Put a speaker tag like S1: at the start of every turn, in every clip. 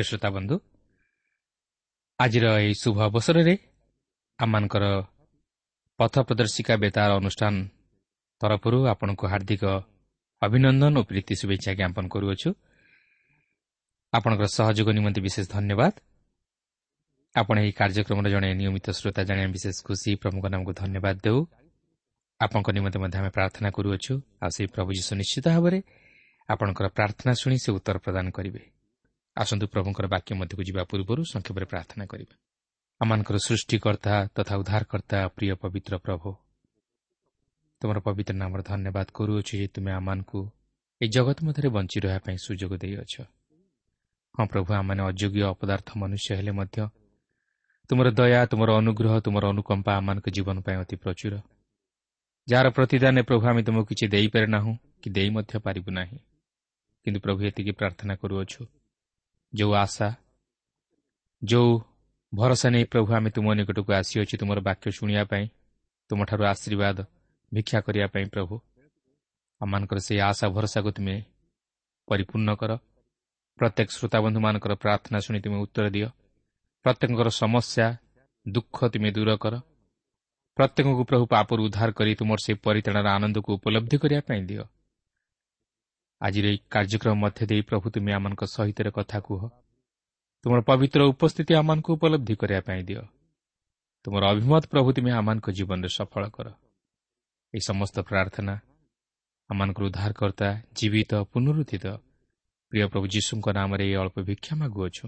S1: ପ୍ରିୟ ଶ୍ରୋତା ବନ୍ଧୁ ଆଜିର ଏହି ଶୁଭ ଅବସରରେ ଆମମାନଙ୍କର ପଥ ପ୍ରଦର୍ଶିକା ବେତାର ଅନୁଷ୍ଠାନ ତରଫରୁ ଆପଣଙ୍କୁ ହାର୍ଦ୍ଦିକ ଅଭିନନ୍ଦନ ଓ ପ୍ରୀତି ଶୁଭେଚ୍ଛା ଜ୍ଞାପନ କରୁଅଛୁ। ଆପଣଙ୍କର ସହଯୋଗ ନିମନ୍ତେ ବିଶେଷ ଧନ୍ୟବାଦ। ଆପଣ ଏହି କାର୍ଯ୍ୟକ୍ରମର ଜଣେ ନିୟମିତ ଶ୍ରୋତା ଜାଣିବା ବିଶେଷ ଖୁସି ପ୍ରମୁଖ ନାମକୁ ଧନ୍ୟବାଦ ଦେଉ। ଆପଣଙ୍କ ନିମନ୍ତେ ମଧ୍ୟ ଆମେ ପ୍ରାର୍ଥନା କରୁଅଛୁ। ଆଉ ସେହି ପ୍ରଭୁ ଯୀଶୁ ନିଶ୍ଚିତ ଭାବରେ ଆପଣଙ୍କର ପ୍ରାର୍ଥନା ଶୁଣି ସେ ଉତ୍ତର ପ୍ରଦାନ କରିବେ। ଆସନ୍ତୁ ପ୍ରଭୁଙ୍କର ବାକ୍ୟ ମଧ୍ୟକୁ ଯିବା ପୂର୍ବରୁ ସଂକ୍ଷେପରେ ପ୍ରାର୍ଥନା କରିବା। ଆମମାନଙ୍କର ସୃଷ୍ଟିକର୍ତ୍ତା ତଥା ଉଦ୍ଧାରକର୍ତ୍ତା ପ୍ରିୟ ପବିତ୍ର ପ୍ରଭୁ ତୁମର ପବିତ୍ର ନାମର ଧନ୍ୟବାଦ କରୁଅଛୁ ଯେ ତୁମେ ଆମମାନଙ୍କୁ ଏହି ଜଗତ ମଧ୍ୟରେ ବଞ୍ଚି ରହିବା ପାଇଁ ସୁଯୋଗ ଦେଇଅଛ। ହଁ ପ୍ରଭୁ ଆମମାନେ ଅଯୋଗ୍ୟ ଅପଦାର୍ଥ ମନୁଷ୍ୟ ହେଲେ ମଧ୍ୟ ତୁମର ଦୟା ତୁମର ଅନୁଗ୍ରହ ତୁମର ଅନୁକମ୍ପା ଆମମାନଙ୍କ ଜୀବନ ପାଇଁ ଅତି ପ୍ରଚୁର। ଯାହାର ପ୍ରତିଦାନରେ ପ୍ରଭୁ ଆମେ ତୁମକୁ କିଛି ଦେଇପାରେ ନାହୁଁ କି ଦେଇ ମଧ୍ୟ ପାରିବୁ ନାହିଁ। କିନ୍ତୁ ପ୍ରଭୁ ଏତିକି ପ୍ରାର୍ଥନା କରୁଅଛୁ ଯେଉଁ ଆଶା ଯେଉଁ ଭରସା ନେଇ ପ୍ରଭୁ ଆମେ ତୁମ ନିକଟକୁ ଆସିଅଛୁ ତୁମର ବାକ୍ୟ ଶୁଣିବା ପାଇଁ ତୁମଠାରୁ ଆଶୀର୍ବାଦ ଭିକ୍ଷା କରିବା ପାଇଁ ପ୍ରଭୁ। ଆମମାନଙ୍କର ସେହି ଆଶା ଭରସାକୁ ତୁମେ ପରିପୂର୍ଣ୍ଣ କର। ପ୍ରତ୍ୟେକ ଶ୍ରୋତାବନ୍ଧୁମାନଙ୍କର ପ୍ରାର୍ଥନା ଶୁଣି ତୁମେ ଉତ୍ତର ଦିଅ। ପ୍ରତ୍ୟେକଙ୍କର ସମସ୍ୟା ଦୁଃଖ ତୁମେ ଦୂର କର। ପ୍ରତ୍ୟେକଙ୍କୁ ପ୍ରଭୁ ପାପରୁ ଉଦ୍ଧାର କରି ତୁମର ସେହି ପରିତାଣର ଆନନ୍ଦକୁ ଉପଲବ୍ଧି କରିବା ପାଇଁ ଦିଅ। ଆଜିର ଏହି କାର୍ଯ୍ୟକ୍ରମ ମଧ୍ୟ ଦେଇ ପ୍ରଭୁ ତୁମେ ଆମମାନଙ୍କ ସହିତ କଥା କୁହ। ତୁମର ପବିତ୍ର ଉପସ୍ଥିତି ଆମମାନଙ୍କୁ ଉପଲବ୍ଧି କରିବା ପାଇଁ ଦିଅ। ତୁମର ଅଭିମତ ପ୍ରଭୁ ତୁମେ ଆମମାନଙ୍କ ଜୀବନରେ ସଫଳ କର। ଏହି ସମସ୍ତ ପ୍ରାର୍ଥନା ଆମମାନଙ୍କର ଉଦ୍ଧାରକର୍ତ୍ତା ଜୀବିତ ପୁନରୁଦ୍ଧିତ ପ୍ରିୟ ପ୍ରଭୁ ଯୀଶୁଙ୍କ ନାମରେ ଏହି ଅଳ୍ପ ଭିକ୍ଷା ମାଗୁଅଛୁ।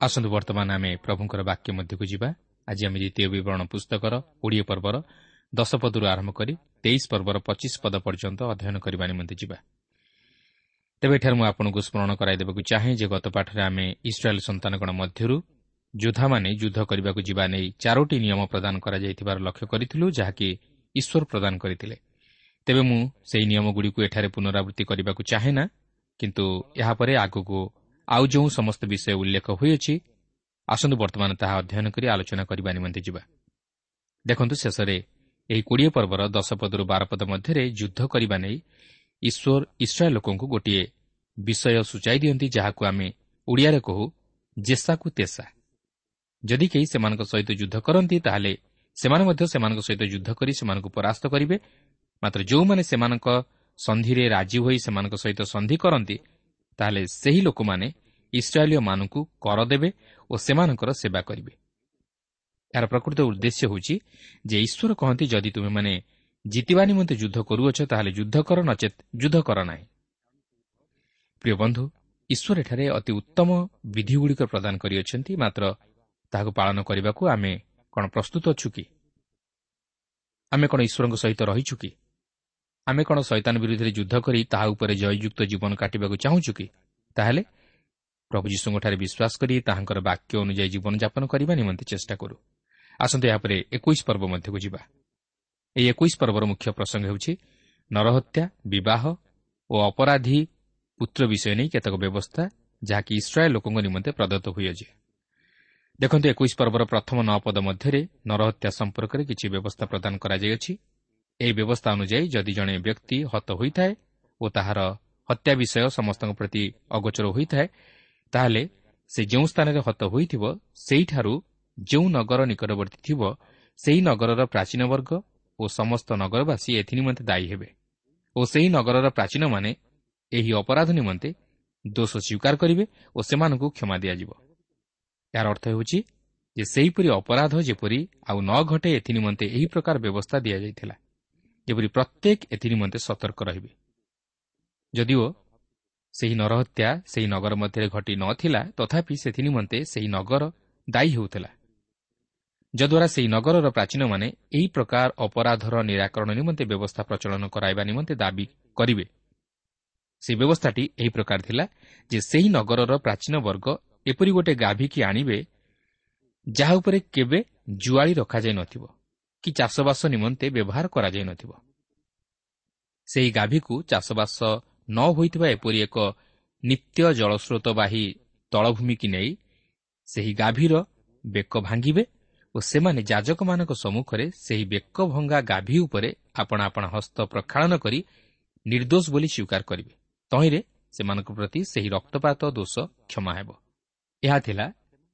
S1: ଆସନ୍ତୁ ବର୍ତ୍ତମାନ ଆମେ ପ୍ରଭୁଙ୍କର ବାକ୍ୟ ମଧ୍ୟକୁ ଯିବା। ଆଜି ଆମେ ଦ୍ୱିତୀୟ ବିବରଣ ପୁସ୍ତକର କୋଡ଼ିଏ ପର୍ବର ଦଶ ପଦରୁ ଆରମ୍ଭ କରି ତେଇଶ ପର୍ବର ପଚିଶ ପଦ ପର୍ଯ୍ୟନ୍ତ ଅଧ୍ୟୟନ କରିବା ନିମନ୍ତେ ଯିବା। ତେବେ ଏଠାରେ ମୁଁ ଆପଣଙ୍କୁ ସ୍ମରଣ କରାଇଦେବାକୁ ଚାହେଁ ଯେ ଗତ ପାଠରେ ଆମେ ଇସ୍ରାଏଲ୍ ସନ୍ତାନଗଣ ମଧ୍ୟରୁ ଯୋଦ୍ଧାମାନେ ଯୁଦ୍ଧ କରିବାକୁ ଯିବା ନେଇ ଚାରୋଟି ନିୟମ ପ୍ରଦାନ କରାଯାଇଥିବାର ଲକ୍ଷ୍ୟ କରିଥିଲୁ ଯାହାକି ଈଶ୍ୱର ପ୍ରଦାନ କରିଥିଲେ। ତେବେ ମୁଁ ସେହି ନିୟମଗୁଡ଼ିକୁ ଏଠାରେ ପୁନରାବୃତ୍ତି କରିବାକୁ ଚାହେଁ ନା କିନ୍ତୁ ଏହାପରେ ଆଗକୁ ଆଉ ଯେଉଁ ସମସ୍ତ ବିଷୟ ଉଲ୍ଲେଖ ହୋଇଅଛି ଆସନ୍ତୁ ବର୍ତ୍ତମାନ ତାହା ଅଧ୍ୟୟନ କରି ଆଲୋଚନା କରିବା ନିମନ୍ତେ ଯିବା। ଦେଖନ୍ତୁ ଶେଷରେ ଏହି କୋଡ଼ିଏ ପର୍ବର ଦଶ ପଦରୁ ବାର ପଦ ମଧ୍ୟରେ ଯୁଦ୍ଧ କରିବା ନେଇ ଈଶ୍ୱର ଇସ୍ରାଏଲ୍ ଲୋକଙ୍କୁ ଗୋଟିଏ ବିଷୟ ସୂଚାଇ ଦିଅନ୍ତି ଯାହାକୁ ଆମେ ଓଡ଼ିଆରେ କହୁ ଜେସାକୁ ତେସା। ଯଦି କେହି ସେମାନଙ୍କ ସହିତ ଯୁଦ୍ଧ କରନ୍ତି ତାହେଲେ ସେମାନେ ମଧ୍ୟ ସେମାନଙ୍କ ସହିତ ଯୁଦ୍ଧ କରି ସେମାନଙ୍କୁ ପରାସ୍ତ କରିବେ। ମାତ୍ର ଯେଉଁମାନେ ସେମାନଙ୍କ ସନ୍ଧିରେ ରାଜି ହୋଇ ସେମାନଙ୍କ ସହିତ ସନ୍ଧି କରନ୍ତି ତାହେଲେ ସେହି ଲୋକମାନେ ଇସ୍ରାଏଲୀୟମାନଙ୍କୁ କର ଦେବେ ଓ ସେମାନଙ୍କର ସେବା କରିବେ। ଏହାର ପ୍ରକୃତ ଉଦ୍ଦେଶ୍ୟ ହେଉଛି ଯେ ଈଶ୍ୱର କହନ୍ତି ଯଦି ତୁମେମାନେ ଜିତିବା ନିମନ୍ତେ ଯୁଦ୍ଧ କରୁଅଛ ତାହେଲେ ଯୁଦ୍ଧ କର ନଚେତ୍ ଯୁଦ୍ଧ କର ନାହିଁ। ପ୍ରିୟ ବନ୍ଧୁ ଈଶ୍ୱର ଏଠାରେ ଅତି ଉତ୍ତମ ବିଧିଗୁଡ଼ିକ ପ୍ରଦାନ କରିଅଛନ୍ତି ମାତ୍ର ତାହାକୁ ପାଳନ କରିବାକୁ ଆମେ କ'ଣ ପ୍ରସ୍ତୁତ ଅଛୁ କି? ଆମେ କ'ଣ ଈଶ୍ୱରଙ୍କ ସହିତ ରହିଛୁ କି? ଆମେ କ'ଣ ଶୈତାନ ବିରୁଦ୍ଧରେ ଯୁଦ୍ଧ କରି ତାହା ଉପରେ ଜୟଯୁକ୍ତ ଜୀବନ କାଟିବାକୁ ଚାହୁଁଛୁ କି? ତାହେଲେ ପ୍ରଭୁ ଯୀଶୁଙ୍କଠାରେ ବିଶ୍ୱାସ କରି ତାହାଙ୍କର ବାକ୍ୟ ଅନୁଯାୟୀ ଜୀବନଯାପନ କରିବା ନିମନ୍ତେ ଚେଷ୍ଟା କରୁ। ଆସନ୍ତୁ ଏହାପରେ ଏକୋଇଶ ପର୍ବ ମଧ୍ୟକୁ ଯିବା। ଏହି ଏକୋଇଶ ପର୍ବର ମୁଖ୍ୟ ପ୍ରସଙ୍ଗ ହେଉଛି ନରହତ୍ୟା ବିବାହ ଓ ଅପରାଧୀ ପୁତ୍ର ବିଷୟ ନେଇ କେତେକ ବ୍ୟବସ୍ଥା ଯାହାକି ଇସ୍ରାଏଲ୍ ଲୋକଙ୍କ ନିମନ୍ତେ ପ୍ରଦତ୍ତ ହୋଇଅଛି ଦେଖନ୍ତୁ ଏକୋଇଶ ପର୍ବର ପ୍ରଥମ ନଅ ପଦ ମଧ୍ୟରେ ନରହତ୍ୟା ସମ୍ପର୍କରେ କିଛି ବ୍ୟବସ୍ଥା ପ୍ରଦାନ କରାଯାଇଅଛି। ଏହି ବ୍ୟବସ୍ଥା ଅନୁଯାୟୀ ଯଦି ଜଣେ ବ୍ୟକ୍ତି ହତ ହୋଇଥାଏ ଓ ତାହାର ହତ୍ୟା ବିଷୟ ସମସ୍ତଙ୍କ ପ୍ରତି ଅଗୋଚର ହୋଇଥାଏ ତାହେଲେ ସେ ଯେଉଁ ସ୍ଥାନରେ ହତ ହୋଇଥିବ ସେହିଠାରୁ ଯେଉଁ ନଗର ନିକଟବର୍ତ୍ତୀ ଥିବ ସେହି ନଗରର ପ୍ରାଚୀନ ବର୍ଗ ଓ ସମସ୍ତ ନଗରବାସୀ ଏଥିନିମନ୍ତେ ଦାୟୀ ହେବେ। ଓ ସେହି ନଗରର ପ୍ରାଚୀନମାନେ ଏହି ଅପରାଧ ନିମନ୍ତେ ଦୋଷ ସ୍ୱୀକାର କରିବେ ଓ ସେମାନଙ୍କୁ କ୍ଷମା ଦିଆଯିବ। ଏହାର ଅର୍ଥ ହେଉଛି ଯେ ସେହିପରି ଅପରାଧ ଯେପରି ଆଉ ନ ଘଟେ ଏଥିନିମନ୍ତେ ଏହି ପ୍ରକାର ବ୍ୟବସ୍ଥା ଦିଆଯାଇଥିଲା ଯେପରି ପ୍ରତ୍ୟେକ ଏଥିନିମନ୍ତେ ସତର୍କ ରହିବେ। ଯଦିଓ ସେହି ନରହତ୍ୟା ସେହି ନଗର ମଧ୍ୟରେ ଘଟି ନଥିଲା ତଥାପି ସେଥିନିମନ୍ତେ ସେହି ନଗର ଦାୟୀ ହେଉଥିଲା। ଯଦ୍ୱାରା ସେହି ନଗରର ପ୍ରାଚୀନମାନେ ଏହି ପ୍ରକାର ଅପରାଧର ନିରାକରଣ ନିମନ୍ତେ ବ୍ୟବସ୍ଥା ପ୍ରଚଳନ କରାଇବା ନିମନ୍ତେ ଦାବି କରିବେ। ସେହି ବ୍ୟବସ୍ଥାଟି ଏହି ପ୍ରକାର ଥିଲା ଯେ ସେହି ନଗରର ପ୍ରାଚୀନ ବର୍ଗ ଏପରି ଗୋଟିଏ ଗାଭିକି ଆଣିବେ ଯାହା ଉପରେ କେବେ ଜୁଆଳି ରଖାଯାଇ ନଥିବ କି ଚାଷବାସ ନିମନ୍ତେ ବ୍ୟବହାର କରାଯାଇ ନଥିବ ସେହି ଗାଭିକୁ ଚାଷବାସ ନ ହୋଇଥିବା ଏପରି ଏକ ନିତ୍ୟ ଜଳସ୍ରୋତବାହୀ ତଳଭୂମିକି ନେଇ ସେହି ଗାଭୀର ବେକ ଭାଙ୍ଗିବେ ଓ ସେମାନେ ଯାଜକମାନଙ୍କ ସମ୍ମୁଖରେ ସେହି ବେକ ଭଙ୍ଗା ଗାଭୀ ଉପରେ ଆପଣା ଆପଣା ହସ୍ତ ପ୍ରକ୍ଷାଳନ କରି ନିର୍ଦ୍ଦୋଷ ବୋଲି ସ୍ୱୀକାର କରିବେ। ତହିଁରେ ସେମାନଙ୍କ ପ୍ରତି ସେହି ରକ୍ତପାତ ଦୋଷ କ୍ଷମା ହେବ। ଏହା ଥିଲା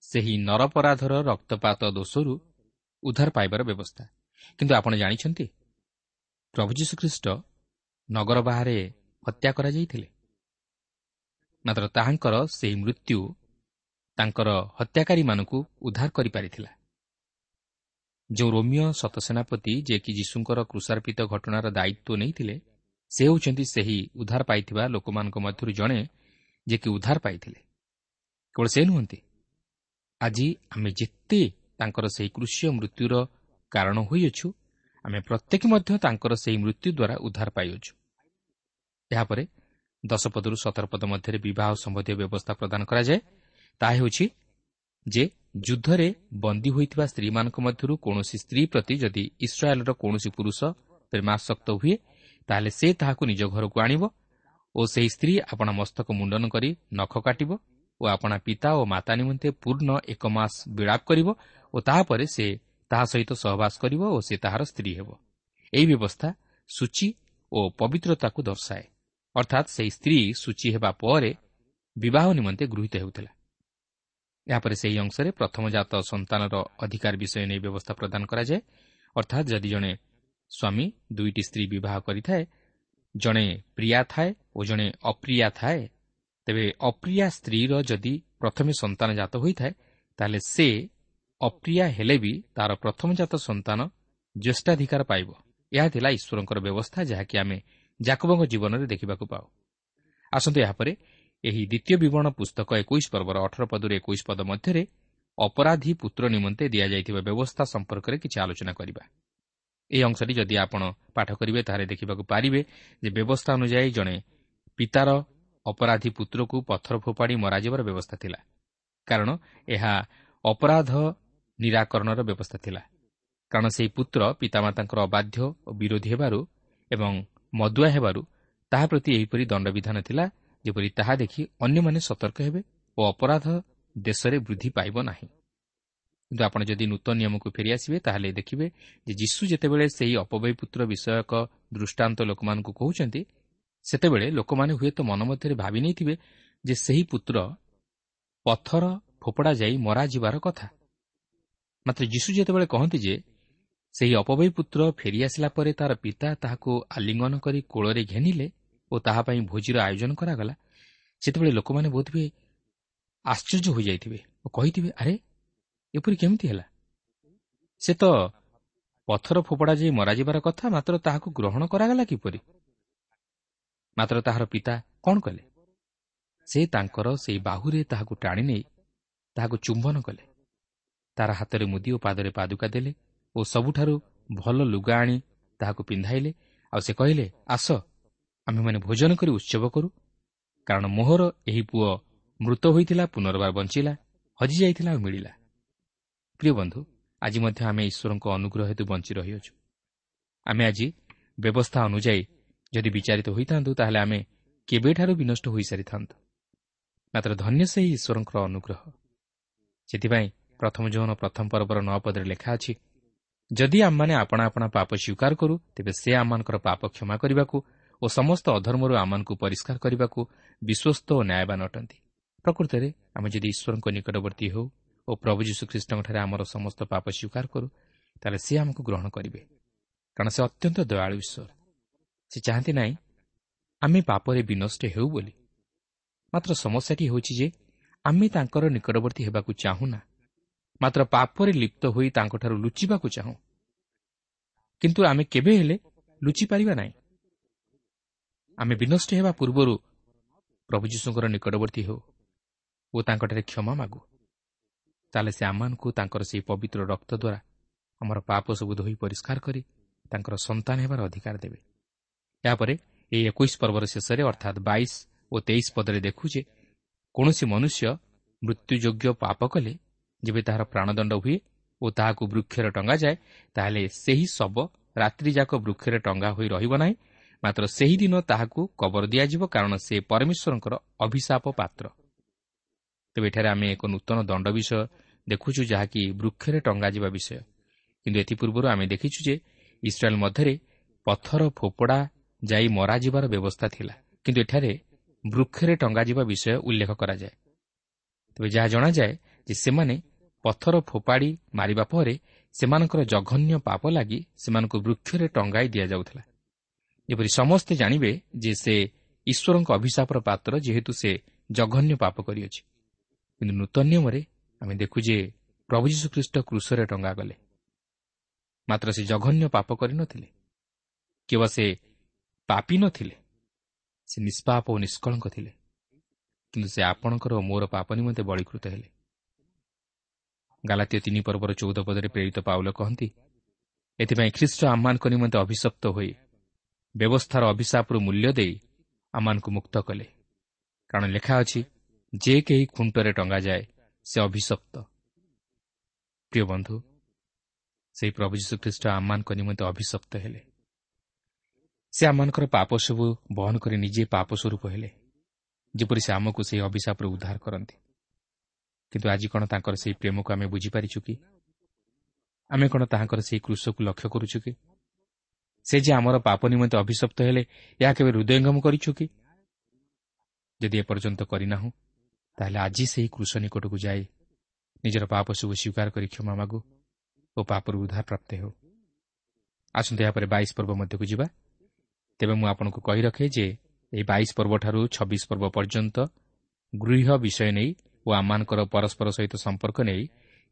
S1: ସେହି ନରପରାଧର ରକ୍ତପାତ ଦୋଷରୁ ଉଦ୍ଧାର ପାଇବାର ବ୍ୟବସ୍ଥା। କିନ୍ତୁ ଆପଣ ଜାଣିଛନ୍ତି ପ୍ରଭୁ ଯୀଶୁଖ୍ରୀଷ୍ଟ ନଗର ବାହାରେ ହତ୍ୟା କରାଯାଇଥିଲେ। ମାତ୍ର ତାହାଙ୍କର ସେହି ମୃତ୍ୟୁ ତାଙ୍କର ହତ୍ୟାକାରୀମାନଙ୍କୁ ଉଦ୍ଧାର କରିପାରିଥିଲା। ଯେଉଁ ରୋମିଓ ସତସେନାପତି ଯିଏକି ଯୀଶୁଙ୍କର କୃଷାର୍ପିତ ଘଟଣାର ଦାୟିତ୍ୱ ନେଇଥିଲେ ସେ ହେଉଛନ୍ତି ସେହି ଉଦ୍ଧାର ପାଇଥିବା ଲୋକମାନଙ୍କ ମଧ୍ୟରୁ ଜଣେ ଯିଏକି ଉଦ୍ଧାର ପାଇଥିଲେ। କେବଳ ସେ ନୁହନ୍ତି ଆଜି ଆମେ ଯେତେ ତାଙ୍କର ସେହି କୃଷିୟ ମୃତ୍ୟୁର କାରଣ ହୋଇଅଛୁ ଆମେ ପ୍ରତ୍ୟେକ ମଧ୍ୟ ତାଙ୍କର ସେହି ମୃତ୍ୟୁ ଦ୍ୱାରା ଉଦ୍ଧାର ପାଇଅଛୁ। ଏହାପରେ ଦଶପଦରୁ ସତରପଦ ମଧ୍ୟରେ ବିବାହ ସମ୍ବନ୍ଧୀୟ ବ୍ୟବସ୍ଥା ପ୍ରଦାନ କରାଯାଏ। ତାହା ହେଉଛି ଯେ ଯୁଦ୍ଧରେ ବନ୍ଦୀ ହୋଇଥିବା ସ୍ତ୍ରୀମାନଙ୍କ ମଧ୍ୟରୁ କୌଣସି ସ୍ତ୍ରୀ ପ୍ରତି ଯଦି ଇସ୍ରାଏଲ୍ର କୌଣସି ପୁରୁଷ ପ୍ରେମାସକ୍ତ ହୁଏ ତାହେଲେ ସେ ତାହାକୁ ନିଜ ଘରକୁ ଆଣିବ ଓ ସେହି ସ୍ତ୍ରୀ ଆପଣା ମସ୍ତକ ମୁଣ୍ଡନ କରି ନଖ କାଟିବ ଓ ଆପଣା ପିତା ଓ ମାତା ନିମନ୍ତେ ପୂର୍ଣ୍ଣ ଏକ ମାସ ବିଳାପ କରିବ ଓ ତାହାପରେ ସେ ତାହା ସହିତ ସହବାସ କରିବ ଓ ସେ ତାହାର ସ୍ତ୍ରୀ ହେବ। ଏହି ବ୍ୟବସ୍ଥା ସୂଚୀ ଓ ପବିତ୍ରତାକୁ ଦର୍ଶାଏ। ଅର୍ଥାତ୍ ସେହି ସ୍ତ୍ରୀ ସୂଚୀ ହେବା ପରେ ବିବାହ ନିମନ୍ତେ ଗୃହୀତ ହେଉଥିଲା ଏହାପରେ ସେହି ଅଂଶରେ ପ୍ରଥମଜାତ ସନ୍ତାନର ଅଧିକାର ବିଷୟ ନେଇ ବ୍ୟବସ୍ଥା ପ୍ରଦାନ କରାଯାଏ ଅର୍ଥାତ୍ ଯଦି ଜଣେ ସ୍ୱାମୀ ଦୁଇଟି ସ୍ତ୍ରୀ ବିବାହ କରିଥାଏ ଜଣେ ପ୍ରିୟା ଥାଏ ଓ ଜଣେ ଅପ୍ରିୟା ଥାଏ ତେବେ ଅପ୍ରିୟା ସ୍ତ୍ରୀର ଯଦି ପ୍ରଥମେ ସନ୍ତାନ ଜାତ ହୋଇଥାଏ ତାହେଲେ ସେ ଅପ୍ରିୟା ହେଲେ ବି ତା'ର ପ୍ରଥମଜାତ ସନ୍ତାନ ଜ୍ୟେଷ୍ଠାଧିକାର ପାଇବ ଏହା ଥିଲା ଈଶ୍ୱରଙ୍କର ବ୍ୟବସ୍ଥା ଯାହାକି ଆମେ ଜାକବଙ୍କ ଜୀବନରେ ଦେଖିବାକୁ ପାଉ। ଆସନ୍ତୁ ଏହାପରେ ଏହି ଦ୍ୱିତୀୟ ବିବରଣ ପୁସ୍ତକ ଏକୋଇଶ ପର୍ବର ଅଠର ପଦରୁ ଏକୋଇଶ ପଦ ମଧ୍ୟରେ ଅପରାଧୀ ପୁତ୍ର ନିମନ୍ତେ ଦିଆଯାଇଥିବା ବ୍ୟବସ୍ଥା ସମ୍ପର୍କରେ କିଛି ଆଲୋଚନା କରିବା। ଏହି ଅଂଶଟି ଯଦି ଆପଣ ପାଠ କରିବେ ତାହେଲେ ଦେଖିବାକୁ ପାରିବେ ଯେ ବ୍ୟବସ୍ଥା ଅନୁଯାୟୀ ଜଣେ ପିତାର ଅପରାଧୀ ପୁତ୍ରକୁ ପଥର ଫୋପାଡ଼ି ମରାଯିବାର ବ୍ୟବସ୍ଥା ଥିଲା। କାରଣ ଏହା ଅପରାଧ ନିରାକରଣର ବ୍ୟବସ୍ଥା ଥିଲା। କାରଣ ସେହି ପୁତ୍ର ପିତାମାତାଙ୍କର ଅବାଧ୍ୟ ଓ ବିରୋଧୀ ହେବାରୁ ଏବଂ ମଦୁଆ ହେବାରୁ ତାହା ପ୍ରତି ଏହିପରି ଦଣ୍ଡବିଧାନ ଥିଲା ଯେପରି ତାହା ଦେଖି ଅନ୍ୟମାନେ ସତର୍କ ହେବେ ଓ ଅପରାଧ ଦେଶରେ ବୃଦ୍ଧି ପାଇବ ନାହିଁ। କିନ୍ତୁ ଆପଣ ଯଦି ନୂତନ ନିୟମକୁ ଫେରିଆସିବେ ତାହେଲେ ଦେଖିବେ ଯେ ଯୀଶୁ ଯେତେବେଳେ ସେହି ଅପବୟ ପୁତ୍ର ବିଷୟକ ଦୃଷ୍ଟାନ୍ତ ଲୋକମାନଙ୍କୁ କହୁଛନ୍ତି ସେତେବେଳେ ଲୋକମାନେ ହୁଏତ ମନ ମଧ୍ୟରେ ଭାବି ନେଇଥିବେ ଯେ ସେହି ପୁତ୍ର ପଥର ଫୋପଡ଼ା ଯାଇ ମରାଯିବାର କଥା। ମାତ୍ର ଯୀଶୁ ଯେତେବେଳେ କହନ୍ତି ଯେ ସେହି ଅପବୟ ପୁତ୍ର ଫେରିଆସିଲା ପରେ ତା'ର ପିତା ତାହାକୁ ଆଲିଙ୍ଗନ କରି କୋଳରେ ଘେନିଲେ ଓ ତାହା ପାଇଁ ଭୋଜିର ଆୟୋଜନ କରାଗଲା। ସେତେବେଳେ ଲୋକମାନେ ବହୁତ ହୁଏ ଆଶ୍ଚର୍ଯ୍ୟ ହୋଇଯାଇଥିବେ ଓ କହିଥିବେ ଆରେ ଏପରି କେମିତି ହେଲା? ସେ ତ ପଥର ଫୋପଡ଼ା ଯାଇ ମରାଯିବାର କଥା ମାତ୍ର ତାହାକୁ ଗ୍ରହଣ କରାଗଲା କିପରି? ମାତ୍ର ତାହାର ପିତା କ'ଣ କଲେ? ସେ ତାଙ୍କର ସେହି ବାହୁରେ ତାହାକୁ ଟାଣି ନେଇ ତାହାକୁ ଚୁମ୍ବନ କଲେ। ତାର ହାତରେ ମୁଦି ଓ ପାଦରେ ପାଦୁକା ଦେଲେ ଓ ସବୁଠାରୁ ଭଲ ଲୁଗା ଆଣି ତାହାକୁ ପିନ୍ଧାଇଲେ। ଆଉ ସେ କହିଲେ ଆସ ଆମେମାନେ ଭୋଜନ କରି ଉତ୍ସବ କରୁ। କାରଣ ମୋହର ଏହି ପୁଅ ମୃତ ହୋଇଥିଲା ପୁନର୍ବାର ବଞ୍ଚିଲା ହଜିଯାଇଥିଲା ଆଉ ମିଳିଲା। ପ୍ରିୟ ବନ୍ଧୁ ଆଜି ମଧ୍ୟ ଆମେ ଈଶ୍ୱରଙ୍କ ଅନୁଗ୍ରହ ହେତୁ ବଞ୍ଚି ରହିଅଛୁ। ଆମେ ଆଜି ବ୍ୟବସ୍ଥା ଅନୁଯାୟୀ ଯଦି ବିଚାରିତ ହୋଇଥାନ୍ତୁ ତାହେଲେ ଆମେ କେବେଠାରୁ ବିନଷ୍ଟ ହୋଇସାରିଥାନ୍ତୁ। ମାତ୍ର ଧନ୍ୟ ସେହି ଈଶ୍ୱରଙ୍କର ଅନୁଗ୍ରହ। ସେଥିପାଇଁ ପ୍ରଥମ ଜୀବନ ପ୍ରଥମ ପର୍ବର ନଅ ପଦରେ ଲେଖା ଅଛି ଯଦି ଆମମାନେ ଆପଣା ଆପଣା ପାପ ସ୍ୱୀକାର କରୁ ତେବେ ସେ ଆମମାନଙ୍କର ପାପ କ୍ଷମା କରିବାକୁ ଓ ସମସ୍ତ ଅଧର୍ମରୁ ଆମମାନଙ୍କୁ ପରିଷ୍କାର କରିବାକୁ ବିଶ୍ୱସ୍ତ ଓ ନ୍ୟାୟବାନ ଅଟନ୍ତି। ପ୍ରକୃତରେ ଆମେ ଯଦି ଈଶ୍ୱରଙ୍କ ନିକଟବର୍ତ୍ତୀ ହେଉ ଓ ପ୍ରଭୁ ଯୀଶୁଖ୍ରୀଷ୍ଟଙ୍କଠାରେ ଆମର ସମସ୍ତ ପାପ ସ୍ୱୀକାର କରୁ ତାହେଲେ ସେ ଆମକୁ ଗ୍ରହଣ କରିବେ। କାରଣ ସେ ଅତ୍ୟନ୍ତ ଦୟାଳୁ ଈଶ୍ୱର। ସେ ଚାହାନ୍ତି ନାହିଁ ଆମେ ପାପରେ ବିନଷ୍ଟ ହେଉ ବୋଲି। ମାତ୍ର ସମସ୍ୟାଟି ହେଉଛି ଯେ ଆମେ ତାଙ୍କର ନିକଟବର୍ତ୍ତୀ ହେବାକୁ ଚାହୁଁନା। ମାତ୍ର ପାପରେ ଲିପ୍ତ ହୋଇ ତାଙ୍କଠାରୁ ଲୁଚିବାକୁ ଚାହୁଁ। କିନ୍ତୁ ଆମେ କେବେ ହେଲେ ଲୁଚିପାରିବା ନାହିଁ। ଆମେ ବିନଷ୍ଟ ହେବା ପୂର୍ବରୁ ପ୍ରଭୁ ଯୀଶୁଙ୍କର ନିକଟବର୍ତ୍ତୀ ହେଉ ଓ ତାଙ୍କଠାରେ କ୍ଷମା ମାଗୁ। ତାହେଲେ ସେ ଆମମାନଙ୍କୁ ତାଙ୍କର ସେହି ପବିତ୍ର ରକ୍ତ ଦ୍ୱାରା ଆମର ପାପ ସବୁ ଧୋଇ ପରିଷ୍କାର କରି ତାଙ୍କର ସନ୍ତାନ ହେବାର ଅଧିକାର ଦେବେ। ଏହାପରେ ଏହି ଏକୋଇଶ ପର୍ବର ଶେଷରେ ଅର୍ଥାତ୍ ବାଇଶ ଓ ତେଇଶ ପଦରେ ଦେଖୁ ଯେ କୌଣସି ମନୁଷ୍ୟ ମୃତ୍ୟୁଯୋଗ୍ୟ ପାପ କଲେ ଯେବେ ତାହାର ପ୍ରାଣଦଣ୍ଡ ହୁଏ ଓ ତାହାକୁ ବୃକ୍ଷରେ ଟଙ୍ଗାଯାଏ ତାହେଲେ ସେହି ଶବ ରାତ୍ରିଯାକ ବୃକ୍ଷରେ ଟଙ୍ଗା ହୋଇ ରହିବ ନାହିଁ ମାତ୍ର ସେହିଦିନ ତାହାକୁ କବର ଦିଆଯିବ କାରଣ ସେ ପରମେଶ୍ୱରଙ୍କର ଅଭିଶାପ ପାତ୍ର। ତେବେ ଏଠାରେ ଆମେ ଏକ ନୂତନ ଦଣ୍ଡ ବିଷୟ ଦେଖୁଛୁ ଯାହାକି ବୃକ୍ଷରେ ଟଙ୍ଗାଯିବା ବିଷୟ। କିନ୍ତୁ ଏଥିପୂର୍ବରୁ ଆମେ ଦେଖିଛୁ ଯେ ଇସ୍ରାଏଲ୍ ମଧ୍ୟରେ ପଥର ଫୋପଡ଼ା ଯାଇ ମରାଯିବାର ବ୍ୟବସ୍ଥା ଥିଲା। କିନ୍ତୁ ଏଠାରେ ବୃକ୍ଷରେ ଟଙ୍ଗାଯିବା ବିଷୟ ଉଲ୍ଲେଖ କରାଯାଏ। ତେବେ ଯାହା ଜଣାଯାଏ ଯେ ସେମାନେ ପଥର ଫୋପାଡ଼ି ମାରିବା ପରେ ସେମାନଙ୍କର ଜଘନ୍ୟ ପାପ ଲାଗି ସେମାନଙ୍କୁ ବୃକ୍ଷରେ ଟଙ୍ଗାଇ ଦିଆଯାଉଥିଲା। ଯେପରି ସମସ୍ତେ ଜାଣିବେ ଯେ ସେ ଈଶ୍ୱରଙ୍କ ଅଭିଶାପର ପାତ୍ର ଯେହେତୁ ସେ ଜଘନ୍ୟ ପାପ କରିଅଛି। କିନ୍ତୁ ନୂତନ ନିୟମରେ ଆମେ ଦେଖୁ ଯେ ପ୍ରଭୁ ଯୀଶୁଖ୍ରୀଷ୍ଟ କୃଷରେ ଟଙ୍ଗା ଗଲେ ମାତ୍ର ସେ ଜଘନ୍ୟ ପାପ କରିନଥିଲେ। କେବଳ ସେ ପାପି ନଥିଲେ। ସେ ନିଷ୍ପାପ ଓ ନିଷ୍କଳଙ୍କ ଥିଲେ। କିନ୍ତୁ ସେ ଆପଣଙ୍କର ଓ ମୋର ପାପ ନିମନ୍ତେ ବଳୀକୃତ ହେଲେ। ଗାଲାତୀୟ ତିନି ପର୍ବର ଚଉଦ ପଦରେ ପ୍ରେରିତ ପାଉଲ କହନ୍ତି ଏଥିପାଇଁ ଖ୍ରୀଷ୍ଟ ଆମମାନଙ୍କ ନିମନ୍ତେ ଅଭିଶପ୍ତ ହୋଇ ବ୍ୟବସ୍ଥାର ଅଭିଶାପରୁ ମୂଲ୍ୟ ଦେଇ ଆମମାନଙ୍କୁ ମୁକ୍ତ କଲେ। କାରଣ ଲେଖା ଅଛି ଯେ କେହି ଖୁଣ୍ଟରେ ଟଙ୍ଗାଯାଏ ସେ ଅଭିଶପ୍ତ। ପ୍ରିୟ ବନ୍ଧୁ ସେହି ପ୍ରଭୁ ଯୀଶୁଖ୍ରୀଷ୍ଟ ଆମମାନଙ୍କ ନିମନ୍ତେ ଅଭିଶପ୍ତ ହେଲେ। ସେ ଆମମାନଙ୍କର ପାପ ସବୁ ବହନ କରି ନିଜେ ପାପ ସ୍ୱରୂପ ହେଲେ ଯେପରି ସେ ଆମକୁ ସେହି ଅଭିଶାପରୁ ଉଦ୍ଧାର କରନ୍ତି। କିନ୍ତୁ ଆଜି କ'ଣ ତାଙ୍କର ସେହି ପ୍ରେମକୁ ଆମେ ବୁଝିପାରିଛୁ କି? ଆମେ କ'ଣ ତାହାଙ୍କର ସେହି କୃଷକୁ ଲକ୍ଷ୍ୟ କରୁଛୁ କି? ସେ ଯେ ଆମର ପାପ ନିମନ୍ତେ ଅଭିଶପ୍ତ ହେଲେ ଏହା କେବେ ହୃଦୟଙ୍ଗମ କରିଛୁ କି? ଯଦି ଏପର୍ଯ୍ୟନ୍ତ କରିନାହୁଁ ତାହେଲେ ଆଜି ସେହି କୃଷ ନିକଟକୁ ଯାଇ ନିଜର ପାପ ସବୁ ସ୍ୱୀକାର କରି କ୍ଷମା ମାଗୁ ଓ ପାପରୁ ଉଦ୍ଧାର ପ୍ରାପ୍ତ ହେଉ। ଆସନ୍ତୁ ଏହାପରେ ବାଇଶ ପର୍ବ ମଧ୍ୟକୁ ଯିବା। ତେବେ ମୁଁ ଆପଣଙ୍କୁ କହି ରଖେ ଯେ ଏହି ବାଇଶ ପର୍ବଠାରୁ ଛବିଶ ପର୍ବ ପର୍ଯ୍ୟନ୍ତ ଗୃହ ବିଷୟ ନେଇ ଓ ଆମମାନଙ୍କର ପରସ୍ପର ସହିତ ସମ୍ପର୍କ ନେଇ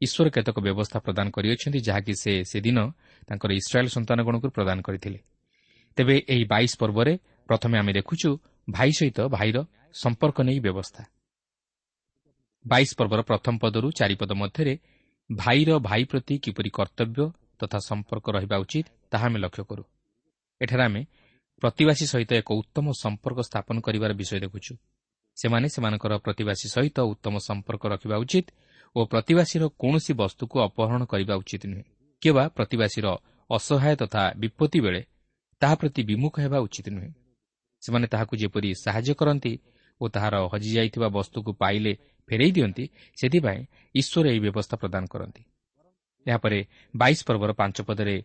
S1: ଈଶ୍ୱର କେତେକ ବ୍ୟବସ୍ଥା ପ୍ରଦାନ କରିଅଛନ୍ତି ଯାହାକି ସେ ସେଦିନ ତାଙ୍କର ଇସ୍ରାଏଲ୍ ସନ୍ତାନଗଣକୁ ପ୍ରଦାନ କରିଥିଲେ। ତେବେ ଏହି ବାଇଶ ପର୍ବରେ ପ୍ରଥମେ ଆମେ ଦେଖୁଛୁ ଭାଇ ସହିତ ଭାଇର ସମ୍ପର୍କ ନେଇ ବ୍ୟବସ୍ଥା। ବାଇଶ ପର୍ବର ପ୍ରଥମ ପଦରୁ ଚାରିପଦ ମଧ୍ୟରେ ଭାଇର ଭାଇ ପ୍ରତି କିପରି କର୍ତ୍ତବ୍ୟ ତଥା ସମ୍ପର୍କ ରହିବା ଉଚିତ ତାହା ଆମେ ଲକ୍ଷ୍ୟ କରୁ। ଏଠାରେ ଆମେ ପ୍ରତିବାସୀ ସହିତ ଏକ ଉତ୍ତମ ସମ୍ପର୍କ ସ୍ଥାପନ କରିବାର ବିଷୟ ଦେଖୁଛୁ। ସେମାନେ ସେମାନଙ୍କର ପ୍ରତିବାସୀ ସହିତ ଉତ୍ତମ ସମ୍ପର୍କ ରଖିବା ଉଚିତ ଓ ପ୍ରତିବାସୀର କୌଣସି ବସ୍ତୁକୁ ଅପହରଣ କରିବା ଉଚିତ ନୁହେଁ। କିମ୍ବା ପ୍ରତିବାସୀର ଅସହାୟ ତଥା ବିପତ୍ତି ବେଳେ ତାହା ପ୍ରତି ବିମୁଖ ହେବା ଉଚିତ ନୁହେଁ। ସେମାନେ ତାହାକୁ ଯେପରି ସାହାଯ୍ୟ କରନ୍ତି ଓ ତାହାର ହଜିଯାଇଥିବା ବସ୍ତୁକୁ ପାଇଲେ ଫେରାଇ ଦିଅନ୍ତି ସେଥିପାଇଁ ଈଶ୍ୱର ଏହି ବ୍ୟବସ୍ଥା ପ୍ରଦାନ କରନ୍ତି। ଏହାପରେ ବାଇଶ ପର୍ବର ପାଞ୍ଚ ପଦରେ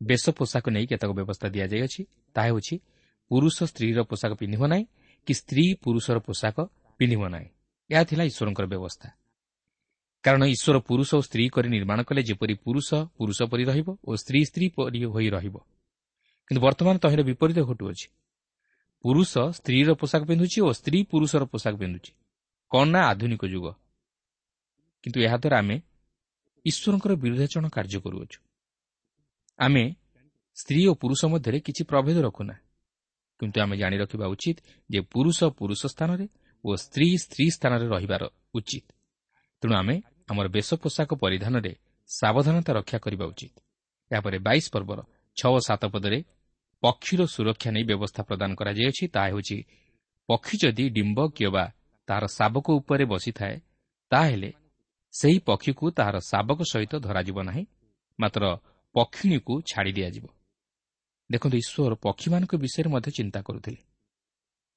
S1: ବେଶ ପୋଷାକ ନେଇ କେତେକ ବ୍ୟବସ୍ଥା ଦିଆଯାଇଅଛି ତାହା ହେଉଛି ପୁରୁଷ ସ୍ତ୍ରୀର ପୋଷାକ ପିନ୍ଧିବ ନାହିଁ କି ସ୍ତ୍ରୀ ପୁରୁଷର ପୋଷାକ ପିନ୍ଧିବ ନାହିଁ। ଏହା ଥିଲା ଈଶ୍ୱରଙ୍କର ବ୍ୟବସ୍ଥା। କାରଣ ଈଶ୍ୱର ପୁରୁଷ ଓ ସ୍ତ୍ରୀ କରି ନିର୍ମାଣ କଲେ ଯେପରି ପୁରୁଷ ପୁରୁଷ ପରି ରହିବ ଓ ସ୍ତ୍ରୀ ସ୍ତ୍ରୀ ପରି ହୋଇ ରହିବ। କିନ୍ତୁ ବର୍ତ୍ତମାନ ତହିଁର ବିପରୀତ ଘଟୁଅଛି। ପୁରୁଷ ସ୍ତ୍ରୀର ପୋଷାକ ପିନ୍ଧୁଛି ଓ ସ୍ତ୍ରୀ ପୁରୁଷର ପୋଷାକ ପିନ୍ଧୁଛି। କ'ଣ ନା ଆଧୁନିକ ଯୁଗ। କିନ୍ତୁ ଏହାଦ୍ୱାରା ଆମେ ଈଶ୍ୱରଙ୍କର ବିରୁଦ୍ଧାଚରଣ କାର୍ଯ୍ୟ କରୁଅଛୁ। ଆମେ ସ୍ତ୍ରୀ ଓ ପୁରୁଷ ମଧ୍ୟରେ କିଛି ପ୍ରଭେଦ ରଖୁନା। କିନ୍ତୁ ଆମେ ଜାଣି ରଖିବା ଉଚିତ ଯେ ପୁରୁଷ ପୁରୁଷ ସ୍ଥାନରେ ଓ ସ୍ତ୍ରୀ ସ୍ତ୍ରୀ ସ୍ଥାନରେ ରହିବାର ଉଚିତ। ତେଣୁ ଆମେ ଆମର ବେଶ ପୋଷାକ ପରିଧାନରେ ସାବଧାନତା ରକ୍ଷା କରିବା ଉଚିତ। ଏହାପରେ ବାଇଶ ପର୍ବର ଛଅ ସାତ ପଦରେ ପକ୍ଷୀର ସୁରକ୍ଷା ନେଇ ବ୍ୟବସ୍ଥା ପ୍ରଦାନ କରାଯାଇଅଛି ତାହା ହେଉଛି ପକ୍ଷୀ ଯଦି ଡିମ୍ବ କିମ୍ବା ତାହାର ଶାବକ ଉପରେ ବସିଥାଏ ତାହେଲେ ସେହି ପକ୍ଷୀକୁ ତାହାର ଶାବକ ସହିତ ଧରାଯିବ ନାହିଁ ମାତ୍ର ପକ୍ଷିଣୀକୁ ଛାଡ଼ି ଦିଆଯିବ। ଦେଖନ୍ତୁ ଈଶ୍ୱର ପକ୍ଷୀମାନଙ୍କ ବିଷୟରେ ମଧ୍ୟ ଚିନ୍ତା କରୁଥିଲେ।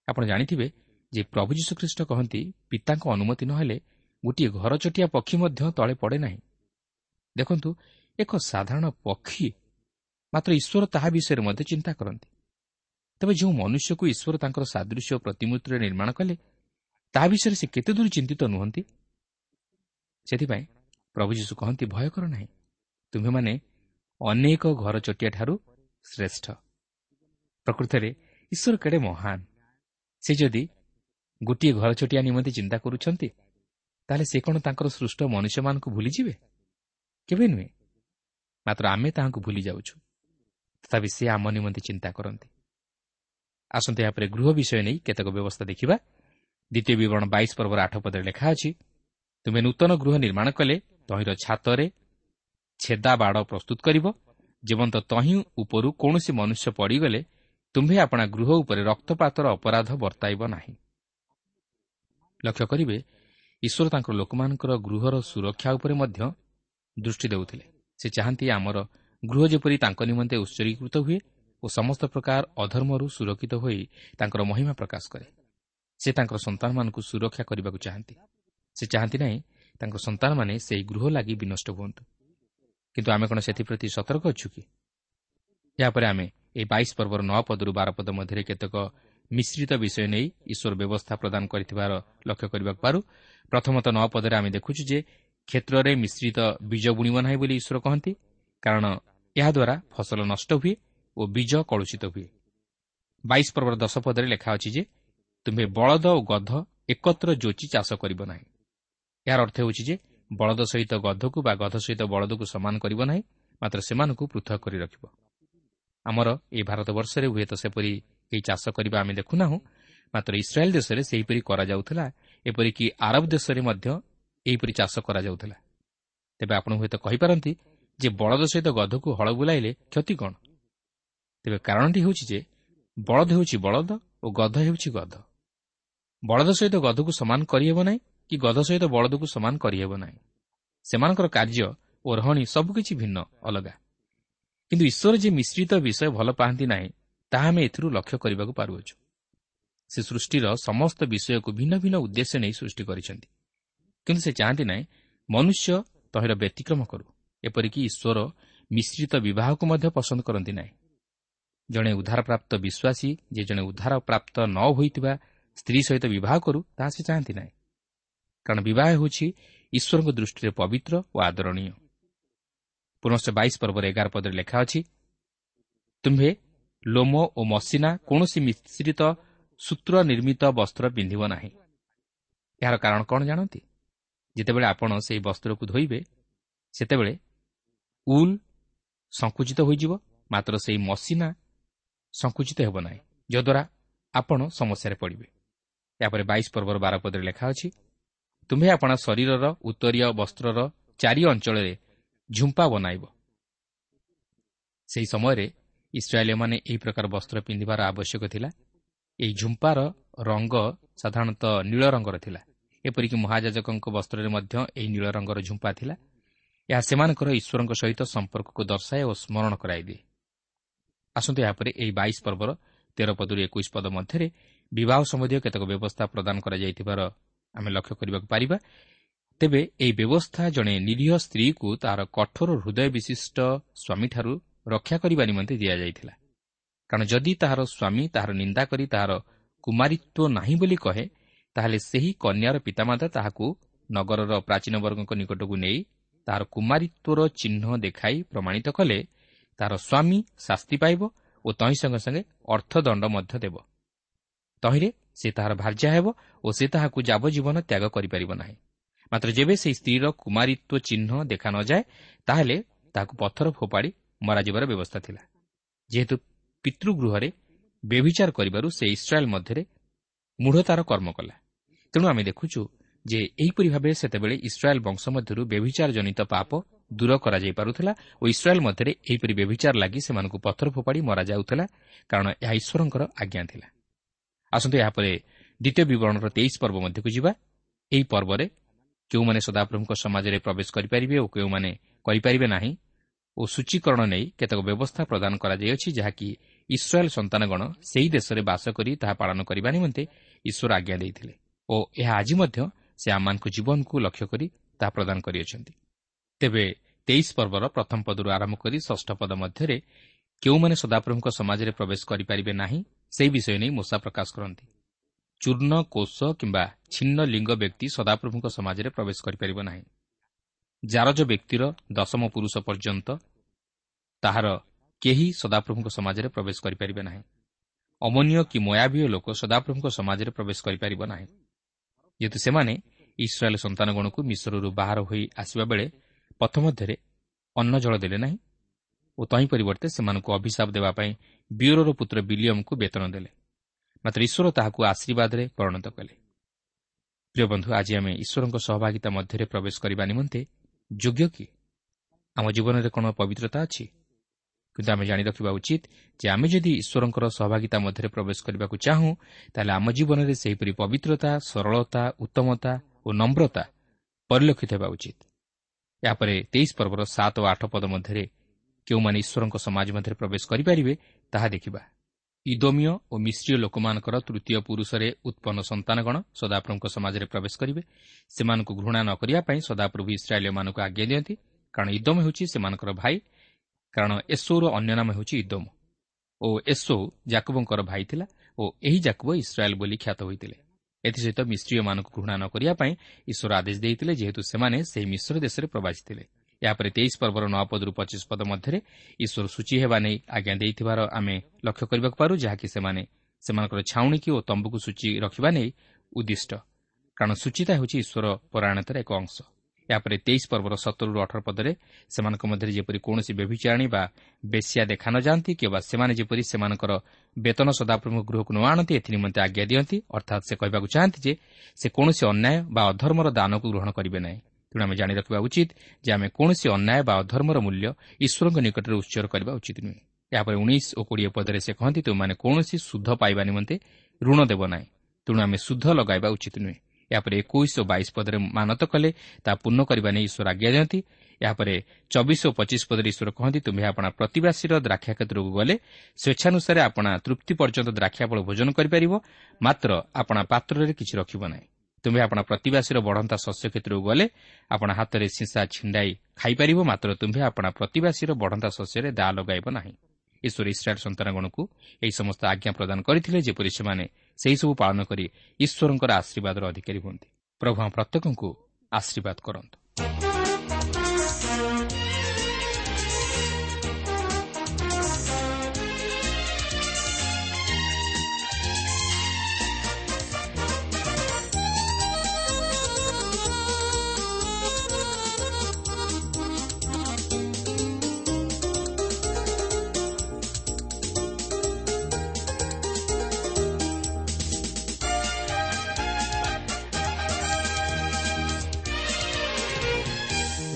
S1: ଆପଣ ଜାଣିଥିବେ ଯେ ପ୍ରଭୁ ଯୀଶୁଖ୍ରୀଷ୍ଟ କହନ୍ତି ପିତାଙ୍କ ଅନୁମତି ନହେଲେ ଗୋଟିଏ ଘରଚଟିଆ ପକ୍ଷୀ ମଧ୍ୟ ତଳେ ପଡ଼େ ନାହିଁ। ଦେଖନ୍ତୁ ଏକ ସାଧାରଣ ପକ୍ଷୀ ମାତ୍ର ଈଶ୍ୱର ତାହା ବିଷୟରେ ମଧ୍ୟ ଚିନ୍ତା କରନ୍ତି। ତେବେ ଯେଉଁ ମନୁଷ୍ୟକୁ ଈଶ୍ୱର ତାଙ୍କର ସାଦୃଶ୍ୟ ପ୍ରତିମୂର୍ତ୍ତିରେ ନିର୍ମାଣ କଲେ ତାହା ବିଷୟରେ ସେ କେତେ ଦୂର ଚିନ୍ତିତ ନୁହନ୍ତି? ସେଥିପାଇଁ ପ୍ରଭୁ ଯୀଶୁ କହନ୍ତି ଭୟ କର ନାହିଁ। ତୁମ୍ଭେମାନେ ଅନେକ ଘର ଚଟିଆଠାରୁ ଶ୍ରେଷ୍ଠ ପ୍ରକୃତରେ ଈଶ୍ୱର କେଡ଼େ ମହାନ ସେ ଯଦି ଗୋଟିଏ ଘର ଚଟିଆ ନିମନ୍ତେ ଚିନ୍ତା କରୁଛନ୍ତି ତାହେଲେ ସେ କ'ଣ ତାଙ୍କର ସୃଷ୍ଟ ମନୁଷ୍ୟମାନଙ୍କୁ ଭୁଲିଯିବେ କେବେ ନୁହେଁ ମାତ୍ର ଆମେ ତାହାଙ୍କୁ ଭୁଲି ଯାଉଛୁ ତଥାପି ସେ ଆମ ନିମନ୍ତେ ଚିନ୍ତା କରନ୍ତି ଆସନ୍ତୁ ଏହାପରେ ଗୃହ ବିଷୟ ନେଇ କେତେକ ବ୍ୟବସ୍ଥା ଦେଖିବା ଦ୍ୱିତୀୟ ବିବରଣ ବାଇଶ ପର୍ବର ଆଠ ପଦରେ ଲେଖା ଅଛି ତୁମେ ନୂତନ ଗୃହ ନିର୍ମାଣ କଲେ ତହିଁର ଛାତରେ ଛେଦା ବାଡ଼ ପ୍ରସ୍ତୁତ କରିବ ଜୀବନ୍ତ ତହିଁ ଉପରୁ କୌଣସି ମନୁଷ୍ୟ ପଡ଼ିଗଲେ ତୁମ୍ଭେ ଆପଣା ଗୃହ ଉପରେ ରକ୍ତପାତର ଅପରାଧ ବର୍ତ୍ତାଇବ ନାହିଁ। ଲକ୍ଷ୍ୟ କରିବେ ଈଶ୍ୱର ତାଙ୍କର ଲୋକମାନଙ୍କର ଗୃହର ସୁରକ୍ଷା ଉପରେ ମଧ୍ୟ ଦୃଷ୍ଟି ଦେଉଥିଲେ। ସେ ଚାହାନ୍ତି ଆମର ଗୃହ ଯେପରି ତାଙ୍କ ନିମନ୍ତେ ଉତ୍ସର୍ଗୀକୃତ ହୁଏ ଓ ସମସ୍ତ ପ୍ରକାର ଅଧର୍ମରୁ ସୁରକ୍ଷିତ ହୋଇ ତାଙ୍କର ମହିମା ପ୍ରକାଶ କରେ। ସେ ତାଙ୍କର ସନ୍ତାନମାନଙ୍କୁ ସୁରକ୍ଷା କରିବାକୁ ଚାହାନ୍ତି। ସେ ଚାହାନ୍ତି ନାହିଁ ତାଙ୍କ ସନ୍ତାନମାନେ ସେହି ଗୃହ ଲାଗି ବିନଷ୍ଟ ହୁଅନ୍ତୁ। କିନ୍ତୁ ଆମେ କ'ଣ ସେଥିପ୍ରତି ସତର୍କ ଅଛୁ କି? ଏହାପରେ ଆମେ ଏହି ବାଇଶ ପର୍ବର ନଅ ପଦରୁ ବାର ପଦ ମଧ୍ୟରେ କେତେକ ମିଶ୍ରିତ ବିଷୟ ନେଇ ଈଶ୍ୱର ବ୍ୟବସ୍ଥା ପ୍ରଦାନ କରିଥିବାର ଲକ୍ଷ୍ୟ କରିବାକୁ ପାରୁ। ପ୍ରଥମତଃ ନଅ ପଦରେ ଆମେ ଦେଖୁଛୁ ଯେ କ୍ଷେତ୍ରରେ ମିଶ୍ରିତ ବୀଜ ବୁଣିବ ନାହିଁ ବୋଲି ଈଶ୍ୱର କହନ୍ତି କାରଣ ଏହାଦ୍ୱାରା ଫସଲ ନଷ୍ଟ ହୁଏ ଓ ବୀଜ କଳୁଷିତ ହୁଏ। ବାଇଶ ପର୍ବର ଦଶ ପଦରେ ଲେଖା ଅଛି ଯେ ତୁମ୍ଭେ ବଳଦ ଓ ଗଧ ଏକତ୍ର ଯୋଚି ଚାଷ କରିବ ନାହିଁ। ଏହାର ଅର୍ଥ ହେଉଛି ଯେ ବଳଦ ସହିତ ଗଧକୁ ବା ଗଧ ସହିତ ବଳଦକୁ ସମାନ କରିବ ନାହିଁ ମାତ୍ର ସେମାନଙ୍କୁ ପୃଥକ କରି ରଖିବ। ଆମର ଏହି ଭାରତବର୍ଷରେ ହୁଏତ ସେପରି ଏହି ଚାଷ କରିବା ଆମେ ଦେଖୁନାହୁଁ ମାତ୍ର ଇସ୍ରାଏଲ୍ ଦେଶରେ ସେହିପରି କରାଯାଉଥିଲା ଏପରିକି ଆରବ ଦେଶରେ ମଧ୍ୟ ଏହିପରି ଚାଷ କରାଯାଉଥିଲା। ତେବେ ଆପଣ ହୁଏତ କହିପାରନ୍ତି ଯେ ବଳଦ ସହିତ ଗଧକୁ ହଳ ବୁଲାଇଲେ କ୍ଷତି କ'ଣ? ତେବେ କାରଣଟି ହେଉଛି ଯେ ବଳଦ ହେଉଛି ବଳଦ ଓ ଗଧ ହେଉଛି ଗଧ। ବଳଦ ସହିତ ଗଧକୁ ସମାନ କରିହେବ ନାହିଁ କି ଗଧ ସହିତ ବଳଦକୁ ସମାନ କରିହେବ ନାହିଁ। ସେମାନଙ୍କର କାର୍ଯ୍ୟ ଓ ରହଣୀ ସବୁକିଛି ଭିନ୍ନ ଅଲଗା। କିନ୍ତୁ ଈଶ୍ୱର ଯେ ମିଶ୍ରିତ ବିଷୟ ଭଲ ପାଆନ୍ତି ନାହିଁ ତାହା ଆମେ ଏଥିରୁ ଲକ୍ଷ୍ୟ କରିବାକୁ ପାରୁଅଛୁ। ସେ ସୃଷ୍ଟିର ସମସ୍ତ ବିଷୟକୁ ଭିନ୍ନ ଭିନ୍ନ ଉଦ୍ଦେଶ୍ୟ ନେଇ ସୃଷ୍ଟି କରିଛନ୍ତି। କିନ୍ତୁ ସେ ଚାହାନ୍ତି ନାହିଁ ମନୁଷ୍ୟ ତହିଁର ବ୍ୟତିକ୍ରମ କରୁ ଏପରିକି ଈଶ୍ୱର ମିଶ୍ରିତ ବିବାହକୁ ମଧ୍ୟ ପସନ୍ଦ କରନ୍ତି ନାହିଁ। ଜଣେ ଉଦ୍ଧାରପ୍ରାପ୍ତ ବିଶ୍ୱାସୀ ଯେ ଜଣେ ଉଦ୍ଧାରପ୍ରାପ୍ତ ନ ହୋଇଥିବା ସ୍ତ୍ରୀ ସହିତ ବିବାହ କରୁ ତାହା ସେ ଚାହାନ୍ତି ନାହିଁ। କାରଣ ବିବାହ ହେଉଛି ଈଶ୍ୱରଙ୍କ ଦୃଷ୍ଟିରେ ପବିତ୍ର ଓ ଆଦରଣୀୟ। ପୁନଶ୍ଚ ବାଇଶ ପର୍ବରେ ଏଗାର ପଦରେ ଲେଖା ଅଛି ତୁମ୍ଭେ ଲୋମ ଓ ମସିନା କୌଣସି ମିଶ୍ରିତ ସୂତ୍ର ନିର୍ମିତ ବସ୍ତ୍ର ପିନ୍ଧିବ ନାହିଁ। ଏହାର କାରଣ କ'ଣ ଜାଣନ୍ତି? ଯେତେବେଳେ ଆପଣ ସେହି ବସ୍ତ୍ରକୁ ଧୋଇବେ ସେତେବେଳେ ଉଲ୍ ସଙ୍କୁଚିତ ହୋଇଯିବ ମାତ୍ର ସେହି ମସିନା ସଙ୍କୁଚିତ ହେବ ନାହିଁ ଯଦ୍ୱାରା ଆପଣ ସମସ୍ୟାରେ ପଡ଼ିବେ। ଏହାପରେ ବାଇଶ ପର୍ବର ବାର ପଦରେ ଲେଖା ଅଛି ତୁମ୍ଭେ ଆପଣା ଶରୀରର ଉତ୍ତରୀୟ ବସ୍ତ୍ରର ଚାରି ଅଞ୍ଚଳରେ ଝୁମ୍ପା ବନାଇବ। ସେହି ସମୟରେ ଇସ୍ରାଏଲୀମାନେ ଏହି ପ୍ରକାର ବସ୍ତ୍ର ପିନ୍ଧିବାର ଆବଶ୍ୟକ ଥିଲା। ଏହି ଝୁମ୍ପାର ରଙ୍ଗ ସାଧାରଣତଃ ନୀଳ ରଙ୍ଗର ଥିଲା। ଏପରିକି ମହାଜାଜକଙ୍କ ବସ୍ତ୍ରରେ ମଧ୍ୟ ଏହି ନୀଳ ରଙ୍ଗର ଝୁମ୍ପା ଥିଲା। ଏହା ସେମାନଙ୍କର ଈଶ୍ୱରଙ୍କ ସହିତ ସମ୍ପର୍କକୁ ଦର୍ଶାଏ ଓ ସ୍ମରଣ କରାଇଦିଏ। ଆସନ୍ତୁ ଏହାପରେ ଏହି ବାଇଶ ପର୍ବର ତେର ପଦରୁ ଏକୋଇଶ ପଦ ମଧ୍ୟରେ ବିବାହ ସମ୍ବନ୍ଧୀୟ କେତେକ ବ୍ୟବସ୍ଥା ପ୍ରଦାନ କରାଯାଇଥିବାର ଆମେ ଲକ୍ଷ୍ୟ କରିବାକୁ ପାରିବା। ତେବେ ଏହି ବ୍ୟବସ୍ଥା ଜଣେ ନିରୀହ ସ୍ତ୍ରୀକୁ ତାହାର କଠୋର ହୃଦୟ ବିଶିଷ୍ଟ ସ୍ୱାମୀଠାରୁ ରକ୍ଷା କରିବା ନିମନ୍ତେ ଦିଆଯାଇଥିଲା। କାରଣ ଯଦି ତାହାର ସ୍ୱାମୀ ତାହାର ନିନ୍ଦା କରି ତାହାର କୁମାରିତ୍ୱ ନାହିଁ ବୋଲି କହେ ତାହେଲେ ସେହି କନ୍ୟାର ପିତାମାତା ତାହାକୁ ନଗରର ପ୍ରାଚୀନ ବର୍ଗଙ୍କ ନିକଟକୁ ନେଇ ତାହାର କୁମାରିତ୍ୱର ଚିହ୍ନ ଦେଖାଇ ପ୍ରମାଣିତ କଲେ ତାହାର ସ୍ୱାମୀ ଶାସ୍ତି ପାଇବ ଓ ତହିଁ ସଙ୍ଗେ ସଙ୍ଗେ ଅର୍ଥଦଣ୍ଡ ମଧ୍ୟ ଦେବ। ତହିଁରେ ସେ ତାହାର ଭାର୍ଯ୍ୟା ହେବ ଓ ସେ ତାହାକୁ ଯାବଜୀବନ ତ୍ୟାଗ କରିପାରିବ ନାହିଁ। ମାତ୍ର ଯେବେ ସେହି ସ୍ତ୍ରୀର କୁମାରିତ୍ୱ ଚିହ୍ନ ଦେଖା ନଯାଏ ତାହେଲେ ତାହାକୁ ପଥର ଫୋପାଡ଼ି ମରାଯିବାର ବ୍ୟବସ୍ଥା ଥିଲା। ଯେହେତୁ ପିତୃଗୃହରେ ବ୍ୟଭିଚାର କରିବାରୁ ସେ ଇସ୍ରାଏଲ୍ ମଧ୍ୟରେ ମୂଢ଼ତାର କର୍ମ କଲା। ତେଣୁ ଆମେ ଦେଖୁଛୁ ଯେ ଏହିପରି ଭାବେ ସେତେବେଳେ ଇସ୍ରାଏଲ୍ ବଂଶ ମଧ୍ୟରୁ ବ୍ୟଭିଚାର ଜନିତ ପାପ ଦୂର କରାଯାଇପାରୁଥିଲା ଓ ଇସ୍ରାଏଲ୍ ମଧ୍ୟରେ ଏହିପରି ବ୍ୟଭିଚାର ଲାଗି ସେମାନଙ୍କୁ ପଥର ଫୋପାଡ଼ି ମରାଯାଉଥିଲା କାରଣ ଏହା ଈଶ୍ୱରଙ୍କର ଆଜ୍ଞା ଥିଲା। ଆସନ୍ତୁ ଏହାପରେ ଦ୍ୱିତୀୟ ବିବରଣର ତେଇଶ ପର୍ବ ମଧ୍ୟକୁ ଯିବା। ଏହି ପର୍ବରେ କେଉଁମାନେ ସଦାପ୍ରଭୁଙ୍କ ସମାଜରେ ପ୍ରବେଶ କରିପାରିବେ ଓ କେଉଁମାନେ କରିପାରିବେ ନାହିଁ ଓ ସୂଚୀକରଣ ନେଇ କେତେକ ବ୍ୟବସ୍ଥା ପ୍ରଦାନ କରାଯାଇଅଛି ଯାହାକି ଇସ୍ରାଏଲ୍ ସନ୍ତାନଗଣ ସେହି ଦେଶରେ ବାସ କରି ତାହା ପାଳନ କରିବା ନିମନ୍ତେ ଈଶ୍ୱର ଆଜ୍ଞା ଦେଇଥିଲେ ଓ ଏହା ଆଜି ମଧ୍ୟ ସେ ଆମମାନଙ୍କ ଜୀବନକୁ ଲକ୍ଷ୍ୟ କରି ତାହା ପ୍ରଦାନ କରିଅଛନ୍ତି। ତେବେ ତେଇଶ ପର୍ବର ପ୍ରଥମ ପଦରୁ ଆରମ୍ଭ କରି ଷଷ୍ଠ ପଦ ମଧ୍ୟରେ କେଉଁମାନେ ସଦାପ୍ରଭୁଙ୍କ ସମାଜରେ ପ୍ରବେଶ କରିପାରିବେ ନାହିଁ ସେହି ବିଷୟ ନେଇ ମୂଷା ପ୍ରକାଶ କରନ୍ତି। ଚୂର୍ଣ୍ଣ କୋଷ କିମ୍ବା ଛିନ୍ନ ଲିଙ୍ଗ ବ୍ୟକ୍ତି ସଦାପ୍ରଭୁଙ୍କ ସମାଜରେ ପ୍ରବେଶ କରିପାରିବ ନାହିଁ। ଜାରଜ ବ୍ୟକ୍ତିର ଦଶମ ପୁରୁଷ ପର୍ଯ୍ୟନ୍ତ ତାହାର କେହି ସଦାପ୍ରଭୁଙ୍କ ସମାଜରେ ପ୍ରବେଶ କରିପାରିବେ ନାହିଁ। ଅମନୀୟ କି ମୟାବୀୟ ଲୋକ ସଦାପ୍ରଭୁଙ୍କ ସମାଜରେ ପ୍ରବେଶ କରିପାରିବ ନାହିଁ। ଯେହେତୁ ସେମାନେ ଇସ୍ରାଏଲ୍ ସନ୍ତାନଗଣକୁ ମିଶ୍ରରୁ ବାହାର ହୋଇ ଆସିବା ବେଳେ ପଥ ମଧ୍ୟରେ ଅନ୍ନ ଜଳ ଦେଲେ ନାହିଁ ଓ ତହିଁ ପରିବର୍ତ୍ତେ ସେମାନଙ୍କୁ ଅଭିଶାପ ଦେବା ପାଇଁ ବିୟୋରର ପୁତ୍ର ବିଲିୟମଙ୍କୁ ବେତନ ଦେଲେ। ମାତ୍ର ଈଶ୍ୱର ତାହାକୁ ଆଶୀର୍ବାଦରେ ପରିଣତ କଲେ। ପ୍ରିୟ ବନ୍ଧୁ ଆଜି ଆମେ ଈଶ୍ୱରଙ୍କ ସହଭାଗିତା ମଧ୍ୟରେ ପ୍ରବେଶ କରିବା ନିମନ୍ତେ ଯୋଗ୍ୟ କି? ଆମ ଜୀବନରେ କ'ଣ ପବିତ୍ରତା ଅଛି? କିନ୍ତୁ ଆମେ ଜାଣି ରଖିବା ଉଚିତ ଯେ ଆମେ ଯଦି ଈଶ୍ୱରଙ୍କର ସହଭାଗିତା ମଧ୍ୟରେ ପ୍ରବେଶ କରିବାକୁ ଚାହୁଁ ତାହେଲେ ଆମ ଜୀବନରେ ସେହିପରି ପବିତ୍ରତା ସରଳତା ଉତ୍ତମତା ଓ ନମ୍ରତା ପରିଲକ୍ଷିତ ହେବା ଉଚିତ। ଏହାପରେ ତେଇଶ ପର୍ବର ସାତ ଓ ଆଠ ପଦ ମଧ୍ୟରେ କେଉଁମାନେ ଈଶ୍ୱରଙ୍କ ସମାଜ ମଧ୍ୟରେ ପ୍ରବେଶ କରିପାରିବେ ତାହା ଦେଖିବା। ଇଦୋମିୟ ଓ ମିଶ୍ରୀୟ ଲୋକମାନଙ୍କର ତୃତୀୟ ପୁରୁଷରେ ଉତ୍ପନ୍ନ ସନ୍ତାନଗଣ ସଦାପ୍ରଭୁଙ୍କ ସମାଜରେ ପ୍ରବେଶ କରିବେ। ସେମାନଙ୍କୁ ଘୃଣା ନ କରିବା ପାଇଁ ସଦାପ୍ରଭୁ ଇସ୍ରାଏଲୀୟମାନଙ୍କୁ ଆଜ୍ଞା ଦିଅନ୍ତି। କାରଣ ଇଦମ ହେଉଛି ସେମାନଙ୍କର ଭାଇ। କାରଣ ଏସୋର ଅନ୍ୟ ନାମ ହେଉଛି ଇଦୋମ। ଓ ଏସୋ ଜାକବଙ୍କର ଭାଇ ଥିଲା ଓ ଏହି ଜାକୁବ ଇସ୍ରାଏଲ୍ ବୋଲି ଖ୍ୟାତ ହୋଇଥିଲେ। ଏଥିସହିତ ମିଶ୍ରୀୟମାନଙ୍କୁ ଘୃଣା ନ କରିବା ପାଇଁ ଈଶ୍ୱର ଆଦେଶ ଦେଇଥିଲେ ଯେହେତୁ ସେମାନେ ସେହି ମିଶ୍ର ଦେଶରେ ପ୍ରବାସୀ ଥିଲେ। ଏହାପରେ ତେଇଶ ପର୍ବର ନଅ ପଦରୁ ପଚିଶ ପଦ ମଧ୍ୟରେ ଈଶ୍ୱର ସୂଚୀ ହେବା ନେଇ ଆଜ୍ଞା ଦେଇଥିବାର ଆମେ ଲକ୍ଷ୍ୟ କରିବାକୁ ପାରୁ ଯାହାକି ସେମାନେ ସେମାନଙ୍କର ଛାଉଣିକି ଓ ତମ୍ବୁକୁ ସୂଚୀ ରଖିବା ନେଇ ଉଦ୍ଦିଷ୍ଟ। କାରଣ ସୂଚିତା ହେଉଛି ଈଶ୍ୱର ପରାୟଣତାର ଏକ ଅଂଶ। ଏହାପରେ ତେଇଶ ପର୍ବର ସତରରୁ ଅଠର ପଦରେ ସେମାନଙ୍କ ମଧ୍ୟରେ ଯେପରି କୌଣସି ବ୍ୟଭିଚାରଣୀ ବା ବେଶିଆ ଦେଖା ନ ଯାଆନ୍ତି କିମ୍ବା ସେମାନେ ଯେପରି ସେମାନଙ୍କର ବେତନ ସଦାପ୍ରଭୁଙ୍କ ଗୃହକୁ ନ ଆଣନ୍ତି ଏଥି ନିମନ୍ତେ ଆଜ୍ଞା ଦିଅନ୍ତି। ଅର୍ଥାତ୍ ସେ କହିବାକୁ ଚାହାନ୍ତି ଯେ ସେ କୌଣସି ଅନ୍ୟାୟ ବା ଅଧର୍ମର ଦାନକୁ ଗ୍ରହଣ କରିବେ ନାହିଁ। ତେଣୁ ଆମେ ଜାଣି ରଖିବା ଉଚିତ ଯେ ଆମେ କୌଣସି ଅନ୍ୟାୟ ବା ଅଧର୍ମର ମୂଲ୍ୟ ଈଶ୍ୱରଙ୍କ ନିକଟରେ ଉଚ୍ଚର କରିବା ଉଚିତ ନୁହେଁ। ଏହାପରେ ଉଣେଇଶ ଓ କୋଡ଼ିଏ ପଦରେ ସେ କହନ୍ତି ତୁମମାନେ କୌଣସି ସୁଧ ପାଇବା ନିମନ୍ତେ ଋଣ ଦେବ ନାହିଁ। ତେଣୁ ଆମେ ସୁଧ ଲଗାଇବା ଉଚିତ ନୁହେଁ ଏହାପରେ ଏକୋଇଶ ଓ ବାଇଶ ପଦରେ ମାନତ କଲେ ତାହା ପୂର୍ଣ୍ଣ କରିବା ନେଇ ଈଶ୍ୱର ଆଜ୍ଞା ଦିଅନ୍ତି ଏହାପରେ ଚବିଶ ଓ ପଚିଶ ପଦରେ ଈଶ୍ୱର କହନ୍ତି ତୁମ୍ଭେ ଆପଣା ପ୍ରତିବାସୀର ଦ୍ରାକ୍ଷା କ୍ଷେତ୍ରକୁ ଗଲେ ସ୍ୱେଚ୍ଛାନୁସାରେ ଆପଣା ତୃପ୍ତି ପର୍ଯ୍ୟନ୍ତ ଦ୍ରାକ୍ଷାଫଳ ଭୋଜନ କରିପାରିବ ମାତ୍ର ଆପଣା ପାତ୍ରରେ କିଛି ରଖିବ ନାହିଁ। ତୁମ୍ଭେ ଆପଣା ପ୍ରତିବାସୀର ବଢ଼ନ୍ତା ଶସ୍ୟ କ୍ଷେତ୍ରକୁ ଗଲେ ଆପଣା ହାତରେ ସିଂସା ଛିଣ୍ଡାଇ ଖାଇପାରିବ ମାତ୍ର ତୁମ୍ଭେ ଆପଣା ପ୍ରତିବାସୀର ବଢ଼ନ୍ତା ଶସ୍ୟରେ ଦା ଲଗାଇବ ନାହିଁ। ଈଶ୍ୱର ଇସ୍ରାଏଲ୍ ସନ୍ତାନଗଣକୁ ଏହି ସମସ୍ତ ଆଜ୍ଞା ପ୍ରଦାନ କରିଥିଲେ ଯେପରି ସେମାନେ ସେହିସବୁ ପାଳନ କରି ଈଶ୍ୱରଙ୍କର ଆଶୀର୍ବାଦର ଅଧିକାରୀ ହୁଅନ୍ତି। ପ୍ରଭୁ ପ୍ରତ୍ୟେକଙ୍କୁ ଆଶୀର୍ବାଦ କରନ୍ତୁ।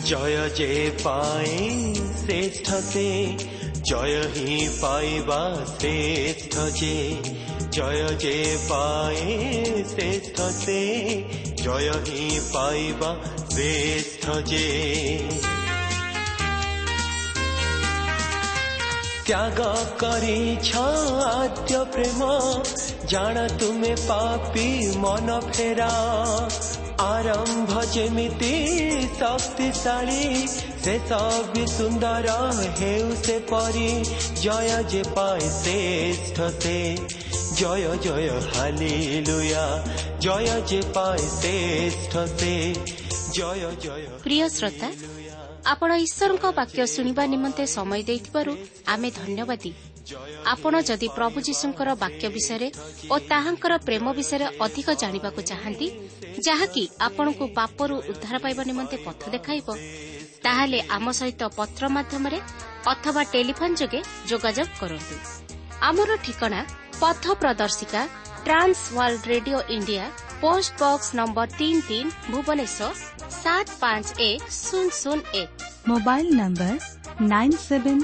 S2: জয় যে পায়ে শ্রেষ্ঠ জয় হি পাইবা শ্রেষ্ঠ যে, জয় যে পায়ে শ্রেষ্ঠ জয় হি পাইবা শ্রেষ্ঠ যে। ত্যাগ করিছ আদ্য প্রেম জাণ তুমি পাপি মন ফেরা। ଆରମ୍ଭ ଯେମିତି ଶକ୍ତିଶାଳୀ ଶେଷ ବି ସୁନ୍ଦର ହେଉ ସେ ପରି। ଜୟ ଯେ ପାଏ ଶ୍ରେଷ୍ଠ ସେ। ଜୟ ଜୟ ହାଲି ଲୁୟା ଜୟ ଯେ ପାଏ ଶ୍ରେଷ୍ଠ ସେ। ଜୟ ଜୟ
S3: ପ୍ରିୟ ଶ୍ରୋତା ଆପଣ ଈଶ୍ୱରଙ୍କ ବାକ୍ୟ ଶୁଣିବା ନିମନ୍ତେ ସମୟ ଦେଇଥିବାରୁ ଆମେ ଧନ୍ୟବାଦୀ। ଆପଣ ଯଦି ପ୍ରଭୁ ଯୀଶୁଙ୍କର ବାକ୍ୟ ବିଷୟରେ ଓ ତାହାଙ୍କର ପ୍ରେମ ବିଷୟରେ ଅଧିକ ଜାଣିବାକୁ ଚାହାନ୍ତି ଯାହାକି ଆପଣଙ୍କୁ ପାପରୁ ଉଦ୍ଧାର ପାଇବା ନିମନ୍ତେ ପଥ ଦେଖାଇବ ତାହେଲେ ଆମ ସହିତ ପତ୍ର ମାଧ୍ୟମରେ ଅଥବା ଟେଲିଫୋନ୍ ଯୋଗେ ଯୋଗାଯୋଗ କରନ୍ତୁ। ଆମର ଠିକଣା ପଥ ପ୍ରଦର୍ଶିକା Trans World Radio India post box number ତିନି ତିନି ଭୁବନେଶ୍ୱର ସାତ ପାଞ୍ଚ ଏକ ଶୂନ ଶୂନ ଏକ।
S4: Mobile number nine seven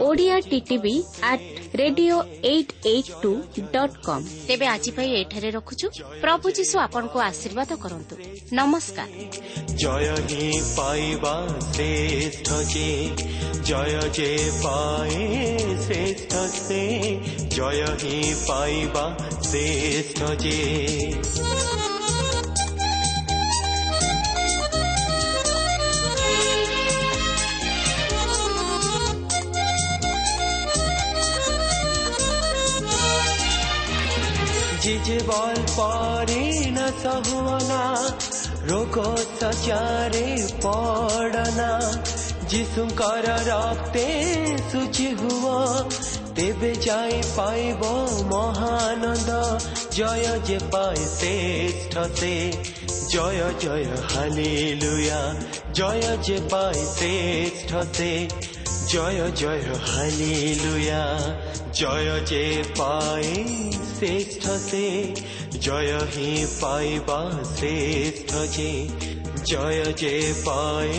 S3: Odia TTV at radio eight eight two dot com ତେବେ ଆଜି ପାଇଁ ଏଠାରେ ରଖୁଛୁ। ପ୍ରଭୁ ଯୀଶୁ ଆପଣଙ୍କୁ ଆଶୀର୍ବାଦ କରନ୍ତୁ। ନମସ୍କାର।
S2: ଜୟ ହିଁ ପାଇବା ଶ୍ରେଷ୍ଠ ଯେ ଜୟ ଯେ ପାଏ ଶ୍ରେଷ୍ଠ ସେ ଜୟ ହିଁ ପାଇବା ଶ୍ରେଷ୍ଠ ଯେ। যে বল পারে না সহনা রোগ সচারে পড়না যিশুঙ্কর রক্তে সুচি হুয়া তেবে যাই পাইব মহানন্দ জয় যে পায় শ্রেষ্ঠ সে জয় জয় হালেলুয়া জয় যে পায় শ্রেষ্ঠ সে জয় জয় হালেলুয়া জয় যে পায় শ্রেষ্ঠ সে, জয় হি পাইবা শ্রেষ্ঠ যে। জয় যে পায়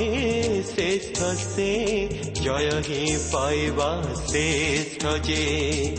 S2: শ্রেষ্ঠ সে, জয় হি পাইবা শ্রেষ্ঠ যে।